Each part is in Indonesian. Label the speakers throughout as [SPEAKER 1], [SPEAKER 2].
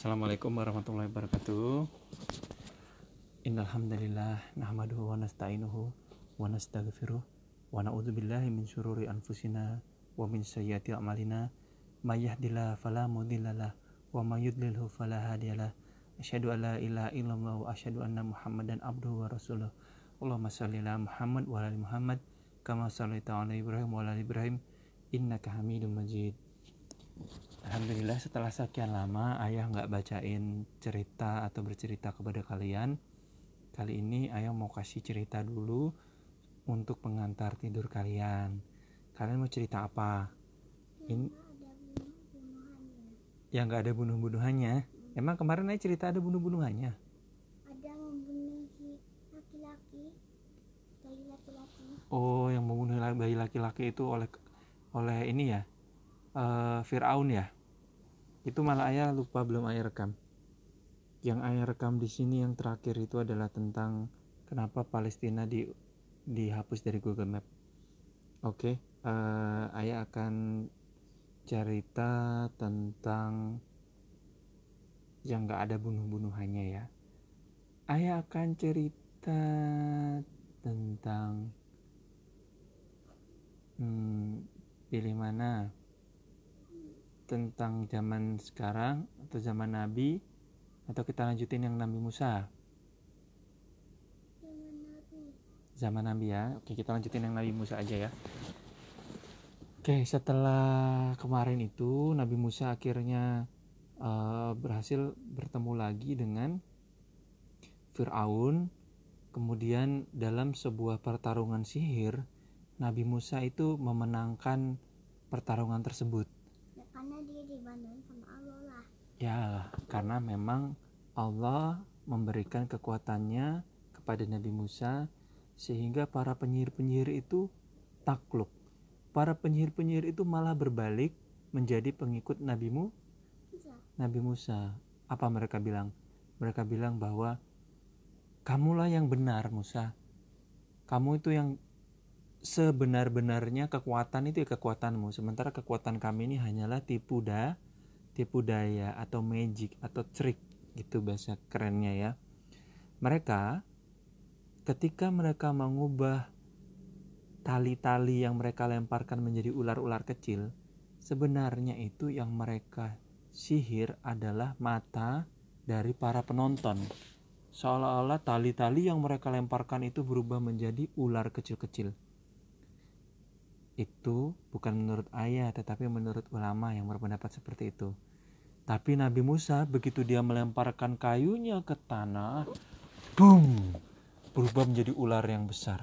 [SPEAKER 1] Assalamualaikum warahmatullahi wabarakatuh. Innalhamdulillah nahmaduhu wa nasta'inuhu wa nastaghfiruh wa na'udzubillahi min syururi anfusina wa min sayyiati a'malina may yahdihillahu fala mudhillalah wa may yudlilhu fala hadiyalah. Asyhadu an la ilaha illallah wa asyhadu anna Muhammadan abduhu wa rasuluh. Allahumma shalli ala Muhammad wa ala Muhammad kama shallaita ala Ibrahim wa ala Ibrahim innaka Hamidum Majid. Alhamdulillah setelah sekian lama ayah nggak bacain cerita atau bercerita kepada kalian Kali ini ayah mau kasih cerita dulu untuk pengantar tidur kalian Kalian mau cerita apa?
[SPEAKER 2] Yang
[SPEAKER 1] In-
[SPEAKER 2] nggak ada bunuh-bunuhannya.
[SPEAKER 1] Yang nggak ada bunuh-bunuhannya Emang kemarin ayah cerita ada bunuh-bunuhannya?
[SPEAKER 2] Ada membunuh laki-laki, bayi laki-laki.
[SPEAKER 1] Oh yang membunuh bayi laki-laki itu oleh oleh ini ya eh, Fir'aun ya Itu malah ayah lupa belum ayah rekam Yang ayah rekam di sini yang terakhir itu adalah tentang kenapa Palestina di dihapus dari Google Map. Oke, eh, ayah akan cerita tentang yang nggak ada bunuh-bunuhannya ya. Ayah akan cerita tentang hmm, pilih mana tentang zaman sekarang atau zaman Nabi atau kita lanjutin yang Nabi Musa?
[SPEAKER 2] Zaman Nabi.
[SPEAKER 1] ya. Oke kita lanjutin yang Nabi Musa aja ya. Oke setelah kemarin itu Nabi Musa akhirnya eh, berhasil bertemu lagi dengan Fir'aun. Kemudian dalam sebuah pertarungan sihir Nabi Musa itu memenangkan pertarungan tersebut
[SPEAKER 2] Ya, karena dia dibantuin sama Allah lah.
[SPEAKER 1] Ya, karena memang Allah memberikan kekuatannya kepada Nabi Musa sehingga para penyihir-penyihir itu takluk. Para penyihir-penyihir itu malah berbalik menjadi pengikut Nabi Mu,
[SPEAKER 2] Bisa.
[SPEAKER 1] Nabi Musa. Apa mereka bilang? Mereka bilang bahwa kamulah yang benar Musa. Kamu itu yang sebenar-benarnya kekuatan itu ya kekuatanmu. Sementara kekuatan kami ini hanyalah tipu da, tipu daya atau magic atau trik gitu bahasa kerennya ya. Mereka ketika mereka mengubah tali-tali yang mereka lemparkan menjadi ular-ular kecil, sebenarnya itu yang mereka sihir adalah mata dari para penonton. Seolah-olah tali-tali yang mereka lemparkan itu berubah menjadi ular kecil-kecil. Itu bukan menurut ayah, tetapi menurut ulama yang berpendapat seperti itu. Tapi Nabi Musa begitu dia melemparkan kayunya ke tanah, boom, berubah menjadi ular yang besar.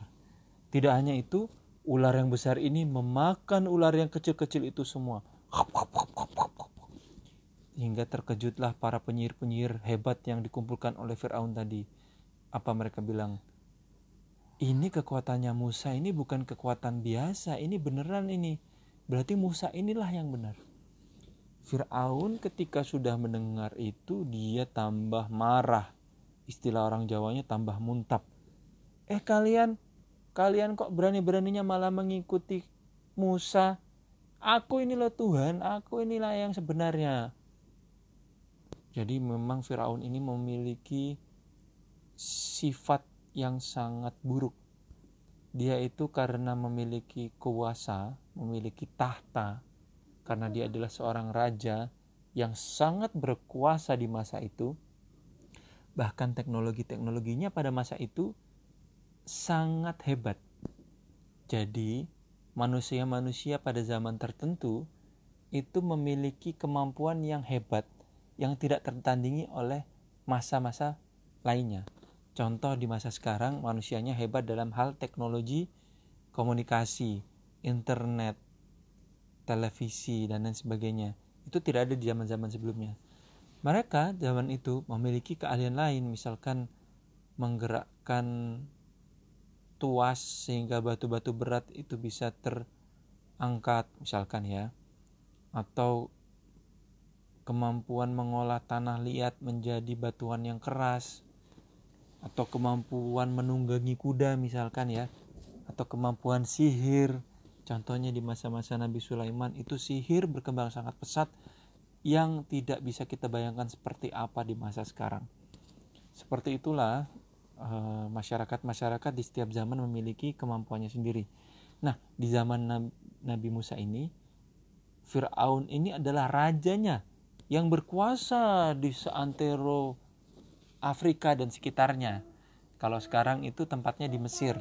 [SPEAKER 1] Tidak hanya itu, ular yang besar ini memakan ular yang kecil-kecil itu semua. Hingga terkejutlah para penyihir-penyihir hebat yang dikumpulkan oleh Firaun tadi. Apa mereka bilang? Ini kekuatannya Musa ini bukan kekuatan biasa, ini beneran ini. Berarti Musa inilah yang benar. Firaun ketika sudah mendengar itu dia tambah marah. Istilah orang Jawanya tambah muntap. Eh kalian, kalian kok berani-beraninya malah mengikuti Musa? Aku ini loh Tuhan, aku inilah yang sebenarnya. Jadi memang Firaun ini memiliki sifat yang sangat buruk. Dia itu karena memiliki kuasa, memiliki tahta, karena dia adalah seorang raja yang sangat berkuasa di masa itu. Bahkan teknologi-teknologinya pada masa itu sangat hebat. Jadi, manusia-manusia pada zaman tertentu itu memiliki kemampuan yang hebat yang tidak tertandingi oleh masa-masa lainnya. Contoh di masa sekarang manusianya hebat dalam hal teknologi komunikasi, internet, televisi dan lain sebagainya. Itu tidak ada di zaman-zaman sebelumnya. Mereka zaman itu memiliki keahlian lain, misalkan menggerakkan tuas sehingga batu-batu berat itu bisa terangkat, misalkan ya. Atau kemampuan mengolah tanah liat menjadi batuan yang keras atau kemampuan menunggangi kuda misalkan ya atau kemampuan sihir contohnya di masa-masa Nabi Sulaiman itu sihir berkembang sangat pesat yang tidak bisa kita bayangkan seperti apa di masa sekarang. Seperti itulah eh, masyarakat-masyarakat di setiap zaman memiliki kemampuannya sendiri. Nah, di zaman Nabi Musa ini, Fir'aun ini adalah rajanya yang berkuasa di seantero Afrika dan sekitarnya. Kalau sekarang itu tempatnya di Mesir.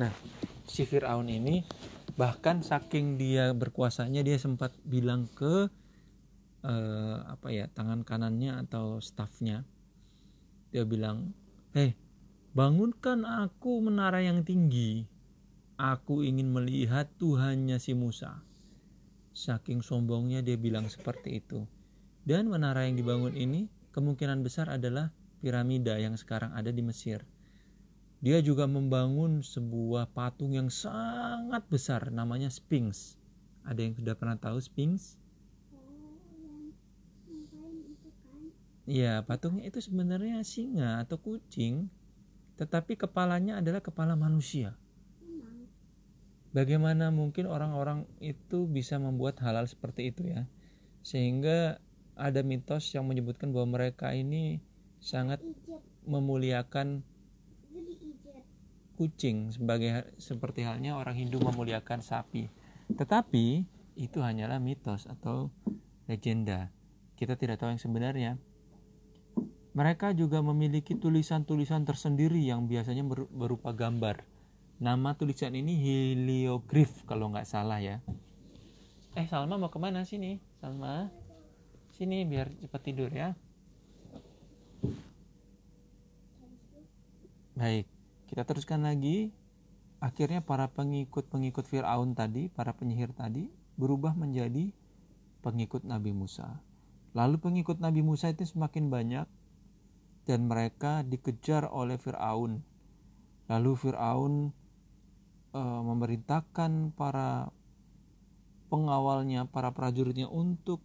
[SPEAKER 1] Nah, si Fir'aun ini bahkan saking dia berkuasanya dia sempat bilang ke eh, apa ya tangan kanannya atau stafnya dia bilang hei bangunkan aku menara yang tinggi aku ingin melihat Tuhannya si Musa saking sombongnya dia bilang seperti itu dan menara yang dibangun ini kemungkinan besar adalah piramida yang sekarang ada di Mesir. Dia juga membangun sebuah patung yang sangat besar namanya Sphinx. Ada yang sudah pernah tahu Sphinx? Iya, patungnya itu sebenarnya singa atau kucing, tetapi kepalanya adalah kepala manusia. Bagaimana mungkin orang-orang itu bisa membuat halal seperti itu ya? Sehingga ada mitos yang menyebutkan bahwa mereka ini sangat memuliakan kucing sebagai seperti halnya orang Hindu memuliakan sapi. Tetapi itu hanyalah mitos atau legenda. Kita tidak tahu yang sebenarnya. Mereka juga memiliki tulisan-tulisan tersendiri yang biasanya berupa gambar. Nama tulisan ini heliogrif kalau nggak salah ya. Eh Salma mau ke mana sini? Salma? Sini biar cepat tidur ya. Baik, kita teruskan lagi. Akhirnya para pengikut-pengikut Fir'aun tadi, para penyihir tadi, berubah menjadi pengikut Nabi Musa. Lalu pengikut Nabi Musa itu semakin banyak dan mereka dikejar oleh Fir'aun. Lalu Fir'aun e, memerintahkan para pengawalnya, para prajuritnya untuk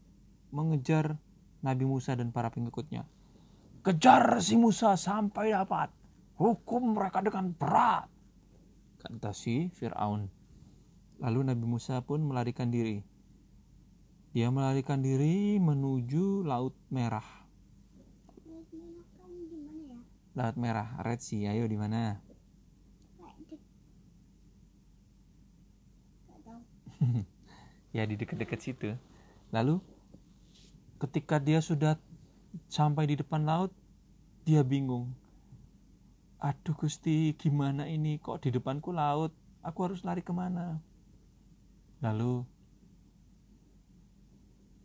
[SPEAKER 1] mengejar Nabi Musa dan para pengikutnya. Kejar si Musa sampai dapat. Hukum mereka dengan berat. Kata si Fir'aun. Lalu Nabi Musa pun melarikan diri. Dia melarikan diri menuju Laut Merah. Laut Merah, Red Sea. Ayo di mana? ya di dekat-dekat situ. Lalu ketika dia sudah sampai di depan laut, dia bingung. Aduh Gusti, gimana ini? Kok di depanku laut? Aku harus lari ke mana? Lalu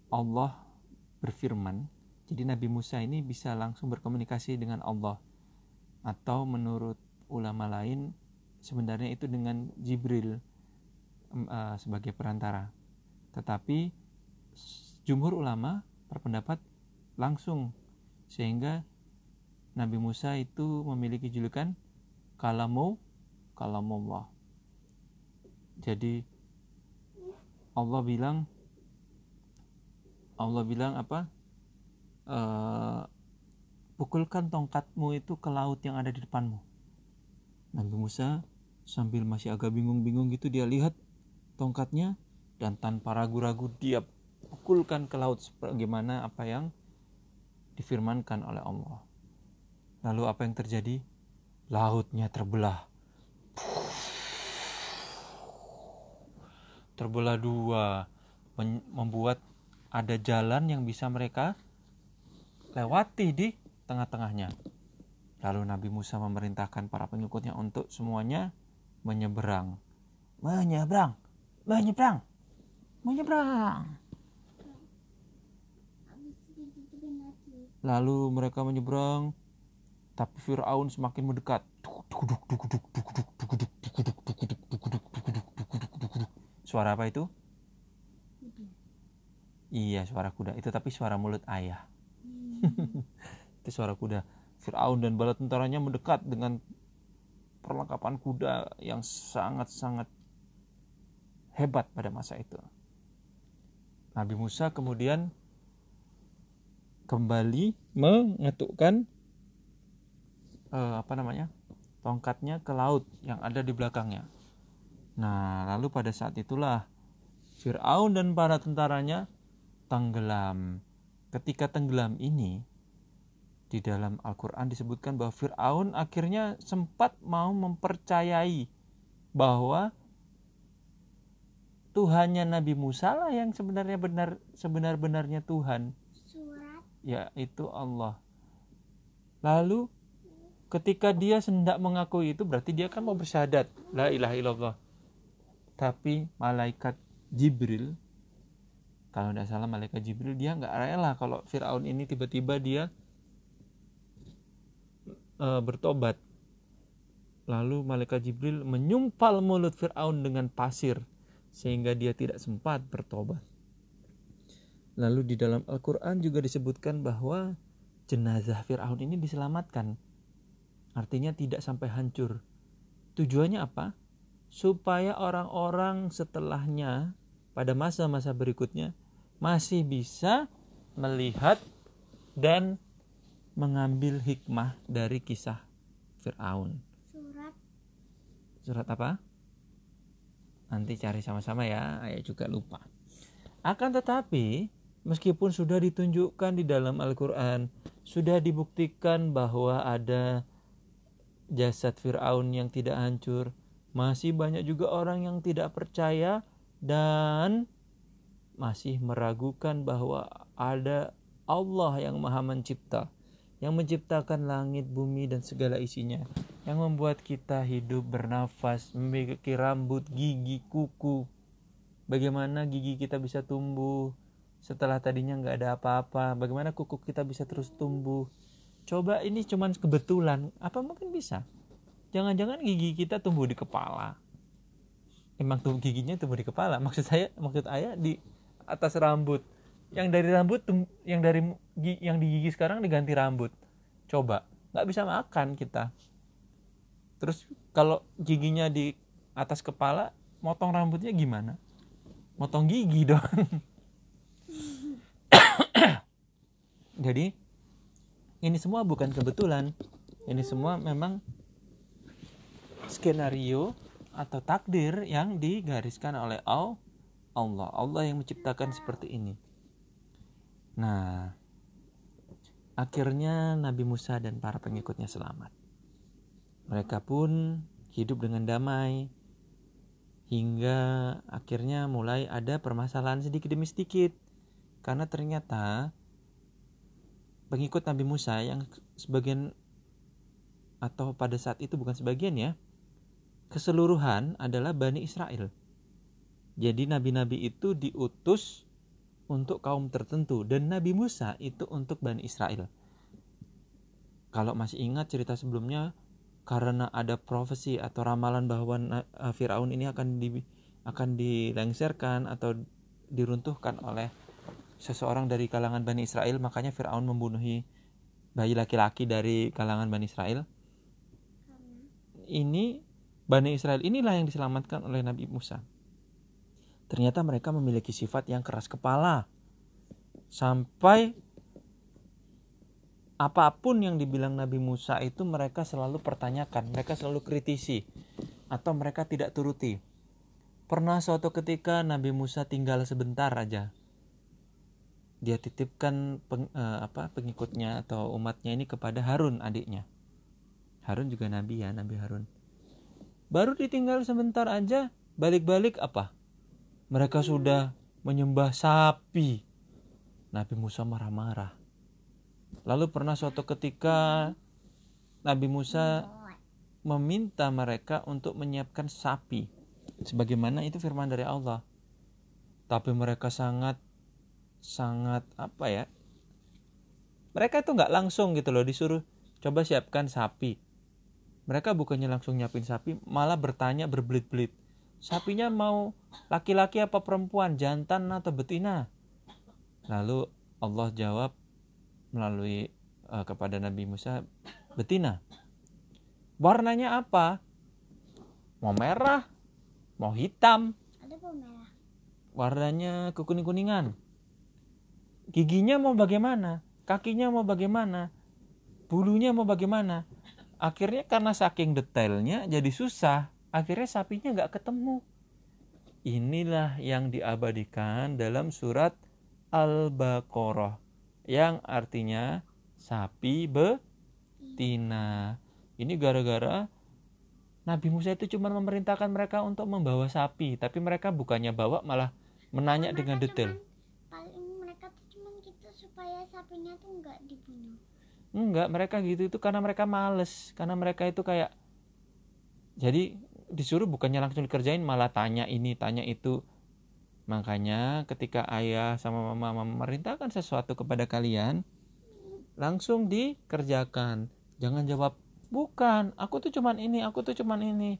[SPEAKER 1] Allah berfirman, jadi Nabi Musa ini bisa langsung berkomunikasi dengan Allah. Atau menurut ulama lain, sebenarnya itu dengan Jibril uh, sebagai perantara. Tetapi jumhur ulama berpendapat langsung sehingga Nabi Musa itu memiliki julukan kalamu kalamullah. Jadi Allah bilang Allah bilang apa? E, pukulkan tongkatmu itu ke laut yang ada di depanmu. Nabi Musa sambil masih agak bingung-bingung gitu dia lihat tongkatnya dan tanpa ragu-ragu dia pukulkan ke laut sebagaimana apa yang difirmankan oleh Allah. Lalu apa yang terjadi? Lautnya terbelah. Terbelah dua, membuat ada jalan yang bisa mereka lewati di tengah-tengahnya. Lalu Nabi Musa memerintahkan para pengikutnya untuk semuanya menyeberang. Menyeberang, menyeberang, menyeberang. Lalu mereka menyeberang, tapi Firaun semakin mendekat. Suara apa itu? Iya, suara kuda. Itu tapi suara mulut ayah. itu suara kuda. Firaun dan bala tentaranya mendekat dengan perlengkapan kuda yang sangat-sangat hebat pada masa itu. Nabi Musa kemudian kembali mengetukkan uh, apa namanya tongkatnya ke laut yang ada di belakangnya. Nah, lalu pada saat itulah Fir'aun dan para tentaranya tenggelam. Ketika tenggelam ini di dalam Al-Qur'an disebutkan bahwa Firaun akhirnya sempat mau mempercayai bahwa Tuhannya Nabi Musa lah yang sebenarnya benar sebenar-benarnya Tuhan yaitu Allah. Lalu ketika dia hendak mengakui itu berarti dia kan mau bersyahadat la ilaha illallah. Tapi malaikat Jibril kalau tidak salah malaikat Jibril dia nggak rela kalau Firaun ini tiba-tiba dia eh, bertobat. Lalu malaikat Jibril menyumpal mulut Firaun dengan pasir sehingga dia tidak sempat bertobat. Lalu di dalam Al-Quran juga disebutkan bahwa jenazah Fir'aun ini diselamatkan. Artinya tidak sampai hancur. Tujuannya apa? Supaya orang-orang setelahnya pada masa-masa berikutnya masih bisa melihat dan mengambil hikmah dari kisah Fir'aun.
[SPEAKER 2] surat
[SPEAKER 1] Surat apa? Nanti cari sama-sama ya, saya juga lupa. Akan tetapi, meskipun sudah ditunjukkan di dalam Al-Quran, sudah dibuktikan bahwa ada jasad Fir'aun yang tidak hancur, masih banyak juga orang yang tidak percaya dan masih meragukan bahwa ada Allah yang maha mencipta, yang menciptakan langit, bumi, dan segala isinya yang membuat kita hidup bernafas, memiliki rambut, gigi, kuku. Bagaimana gigi kita bisa tumbuh setelah tadinya nggak ada apa-apa? Bagaimana kuku kita bisa terus tumbuh? Coba ini cuman kebetulan, apa mungkin bisa? Jangan-jangan gigi kita tumbuh di kepala. Emang tuh giginya tumbuh di kepala. Maksud saya, maksud ayah di atas rambut. Yang dari rambut, yang dari yang di gigi sekarang diganti rambut. Coba, nggak bisa makan kita. Terus kalau giginya di atas kepala, motong rambutnya gimana? Motong gigi dong. Jadi ini semua bukan kebetulan. Ini semua memang skenario atau takdir yang digariskan oleh Allah. Allah yang menciptakan seperti ini. Nah, akhirnya Nabi Musa dan para pengikutnya selamat. Mereka pun hidup dengan damai hingga akhirnya mulai ada permasalahan sedikit demi sedikit karena ternyata pengikut Nabi Musa yang sebagian atau pada saat itu bukan sebagian ya keseluruhan adalah Bani Israel. Jadi nabi-nabi itu diutus untuk kaum tertentu dan Nabi Musa itu untuk Bani Israel. Kalau masih ingat cerita sebelumnya karena ada profesi atau ramalan bahwa eh, Firaun ini akan di akan dilengserkan atau diruntuhkan oleh seseorang dari kalangan Bani Israel, makanya Firaun membunuhi bayi laki-laki dari kalangan Bani Israel. Ini Bani Israel inilah yang diselamatkan oleh Nabi Musa. Ternyata mereka memiliki sifat yang keras kepala. Sampai apa pun yang dibilang Nabi Musa itu mereka selalu pertanyakan, mereka selalu kritisi atau mereka tidak turuti. Pernah suatu ketika Nabi Musa tinggal sebentar aja. Dia titipkan peng- eh, apa pengikutnya atau umatnya ini kepada Harun adiknya. Harun juga nabi ya, Nabi Harun. Baru ditinggal sebentar aja, balik-balik apa? Mereka sudah menyembah sapi. Nabi Musa marah-marah. Lalu pernah suatu ketika Nabi Musa meminta mereka untuk menyiapkan sapi. Sebagaimana itu firman dari Allah. Tapi mereka sangat sangat apa ya? Mereka itu nggak langsung gitu loh disuruh coba siapkan sapi. Mereka bukannya langsung nyiapin sapi, malah bertanya berbelit-belit. Sapinya mau laki-laki apa perempuan, jantan atau betina? Lalu Allah jawab melalui eh, kepada Nabi Musa, betina. Warnanya apa? Mau merah, mau hitam, warnanya kekuning-kuningan. Giginya mau bagaimana? Kakinya mau bagaimana? Bulunya mau bagaimana? Akhirnya karena saking detailnya jadi susah. Akhirnya sapinya nggak ketemu. Inilah yang diabadikan dalam surat Al-Baqarah yang artinya sapi betina. Ini gara-gara Nabi Musa itu cuma memerintahkan mereka untuk membawa sapi, tapi mereka bukannya bawa malah menanya dengan detail.
[SPEAKER 2] cuman- paling mereka tuh cuman gitu tuh nggak dibunuh
[SPEAKER 1] Enggak, mereka gitu itu karena mereka males, karena mereka itu kayak jadi disuruh bukannya langsung dikerjain malah tanya ini, tanya itu. Makanya ketika ayah sama mama memerintahkan sesuatu kepada kalian, langsung dikerjakan. Jangan jawab, "Bukan, aku tuh cuman ini, aku tuh cuman ini."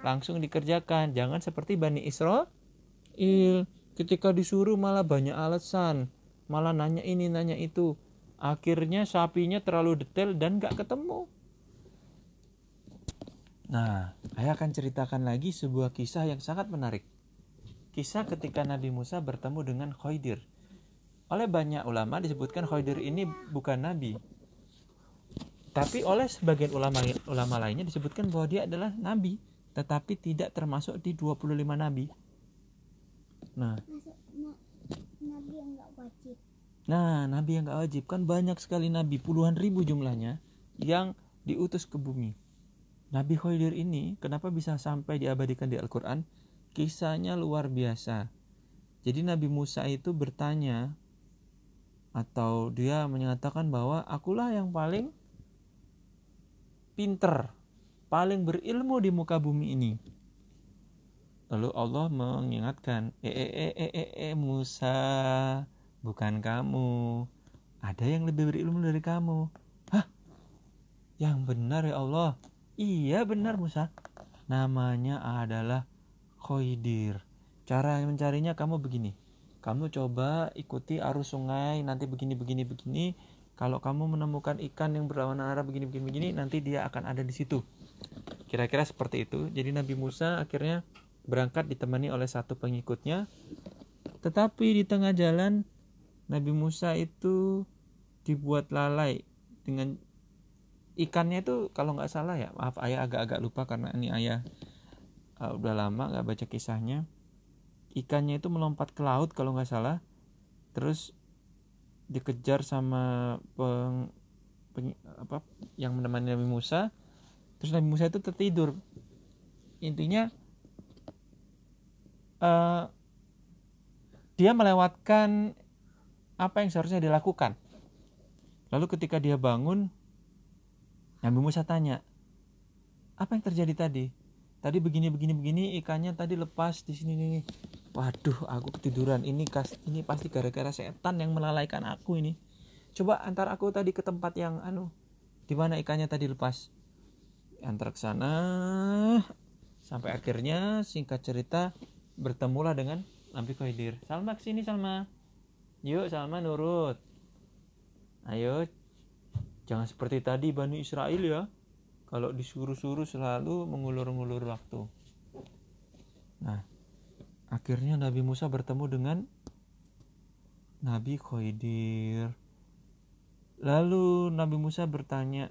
[SPEAKER 1] Langsung dikerjakan. Jangan seperti Bani Israel. Ketika disuruh malah banyak alasan, malah nanya ini, nanya itu. Akhirnya sapinya terlalu detail dan gak ketemu. Nah, saya akan ceritakan lagi sebuah kisah yang sangat menarik. Kisah ketika Nabi Musa bertemu dengan Khidir. Oleh banyak ulama disebutkan Khidir ini bukan nabi. Tapi oleh sebagian ulama ulama lainnya disebutkan bahwa dia adalah nabi, tetapi tidak termasuk di 25 nabi. Nah,
[SPEAKER 2] nabi yang nggak wajib
[SPEAKER 1] Nah, nabi yang gak wajib kan banyak sekali nabi, puluhan ribu jumlahnya yang diutus ke bumi. Nabi Khidir ini kenapa bisa sampai diabadikan di Al-Qur'an? Kisahnya luar biasa. Jadi Nabi Musa itu bertanya atau dia menyatakan bahwa akulah yang paling pinter, paling berilmu di muka bumi ini. Lalu Allah mengingatkan, eh eh eh eh eh, eh Musa, bukan kamu. Ada yang lebih berilmu dari kamu. Hah? Yang benar ya Allah. Iya benar Musa. Namanya adalah Khoidir. Cara mencarinya kamu begini. Kamu coba ikuti arus sungai nanti begini begini begini. Kalau kamu menemukan ikan yang berlawanan arah begini begini begini nanti dia akan ada di situ. Kira-kira seperti itu. Jadi Nabi Musa akhirnya berangkat ditemani oleh satu pengikutnya. Tetapi di tengah jalan Nabi Musa itu dibuat lalai dengan ikannya itu kalau nggak salah ya. Maaf ayah agak-agak lupa karena ini ayah uh, udah lama nggak baca kisahnya. Ikannya itu melompat ke laut kalau nggak salah. Terus dikejar sama peng, peng- apa yang menemani Nabi Musa. Terus Nabi Musa itu tertidur. Intinya eh, dia melewatkan apa yang seharusnya dilakukan lalu ketika dia bangun Nabi Musa tanya apa yang terjadi tadi? Tadi begini begini begini ikannya tadi lepas di sini nih waduh aku ketiduran. Ini kas ini pasti gara-gara setan yang melalaikan aku ini. Coba antar aku tadi ke tempat yang anu di mana ikannya tadi lepas. Antar ke sana. Sampai akhirnya singkat cerita bertemulah dengan Nabi Khidir Salma ke sini Salma. Yuk Salma nurut. Ayo. Jangan seperti tadi Bani Israel ya. Kalau disuruh-suruh selalu mengulur-ngulur waktu. Nah akhirnya Nabi Musa bertemu dengan Nabi Khidir lalu Nabi Musa bertanya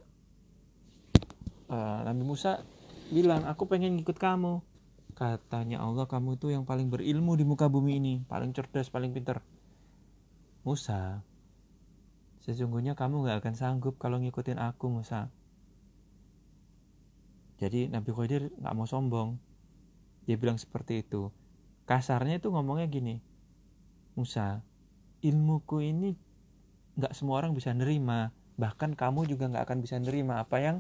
[SPEAKER 1] eh, Nabi Musa bilang aku pengen ngikut kamu katanya Allah kamu itu yang paling berilmu di muka bumi ini. Paling cerdas paling pintar. Musa sesungguhnya kamu gak akan sanggup kalau ngikutin aku Musa. Jadi Nabi Khidir gak mau sombong. Dia bilang seperti itu. Kasarnya itu ngomongnya gini Musa ilmuku ini gak semua orang bisa nerima. Bahkan kamu juga gak akan bisa nerima apa yang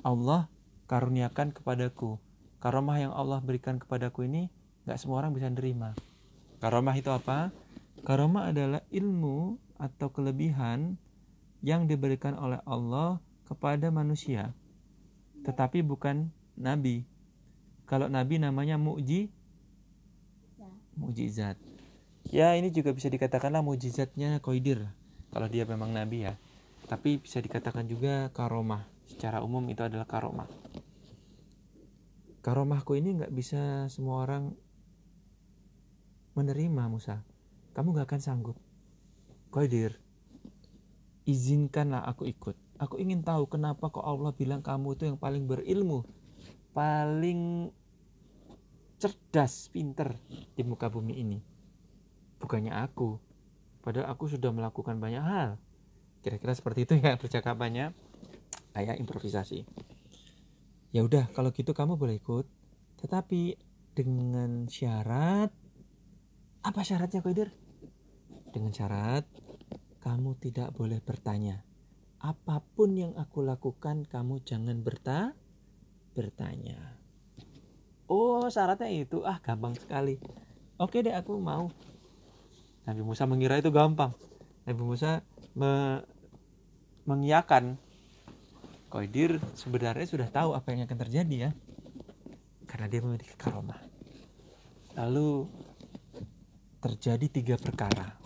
[SPEAKER 1] Allah karuniakan kepadaku karomah yang Allah berikan kepadaku ini gak semua orang bisa nerima. Karomah itu apa? Karomah adalah ilmu atau kelebihan yang diberikan oleh Allah kepada manusia tetapi bukan nabi. Kalau nabi namanya mu'ji mujizat ya ini juga bisa dikatakanlah mujizatnya koidir kalau dia memang nabi ya. Tapi bisa dikatakan juga karomah. Secara umum itu adalah karomah karomahku ini nggak bisa semua orang menerima Musa. Kamu nggak akan sanggup. Koidir izinkanlah aku ikut. Aku ingin tahu kenapa kok Allah bilang kamu itu yang paling berilmu paling cerdas pinter di muka bumi ini. Bukannya aku padahal aku sudah melakukan banyak hal. Kira-kira seperti itu ya percakapannya. Kayak improvisasi ya udah kalau gitu kamu boleh ikut tetapi dengan syarat apa syaratnya Koidir? Dengan syarat kamu tidak boleh bertanya. Apa pun yang aku lakukan kamu jangan berta bertanya. Oh syaratnya itu ah gampang sekali. Oke deh aku mau. Nabi Musa mengira itu gampang. Nabi Musa me mengiyakan. Koidir sebenarnya sudah tahu apa yang akan terjadi ya. Karena dia memiliki karomah. Lalu terjadi tiga perkara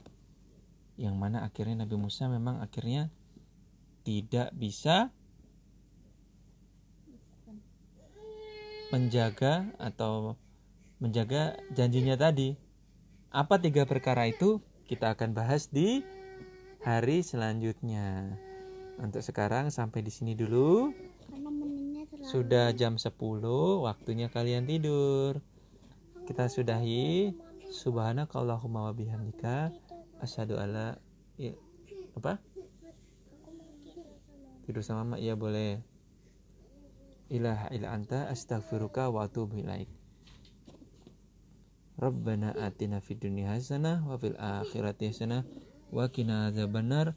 [SPEAKER 1] yang mana akhirnya Nabi Musa memang akhirnya tidak bisa menjaga atau menjaga janjinya tadi. Apa tiga perkara itu? Kita akan bahas di hari selanjutnya. Untuk sekarang sampai di sini dulu. Sudah jam 10, waktunya kalian tidur. Kita sudahi. Subhanakallahumma wa bihamdika. Asyhadu alla ya, apa? Tidur sama mak ya boleh. Ilaha illa anta astaghfiruka wa atubu ilaik. Rabbana atina fid dunya hasanah wa fil akhirati hasanah wa qina adzabannar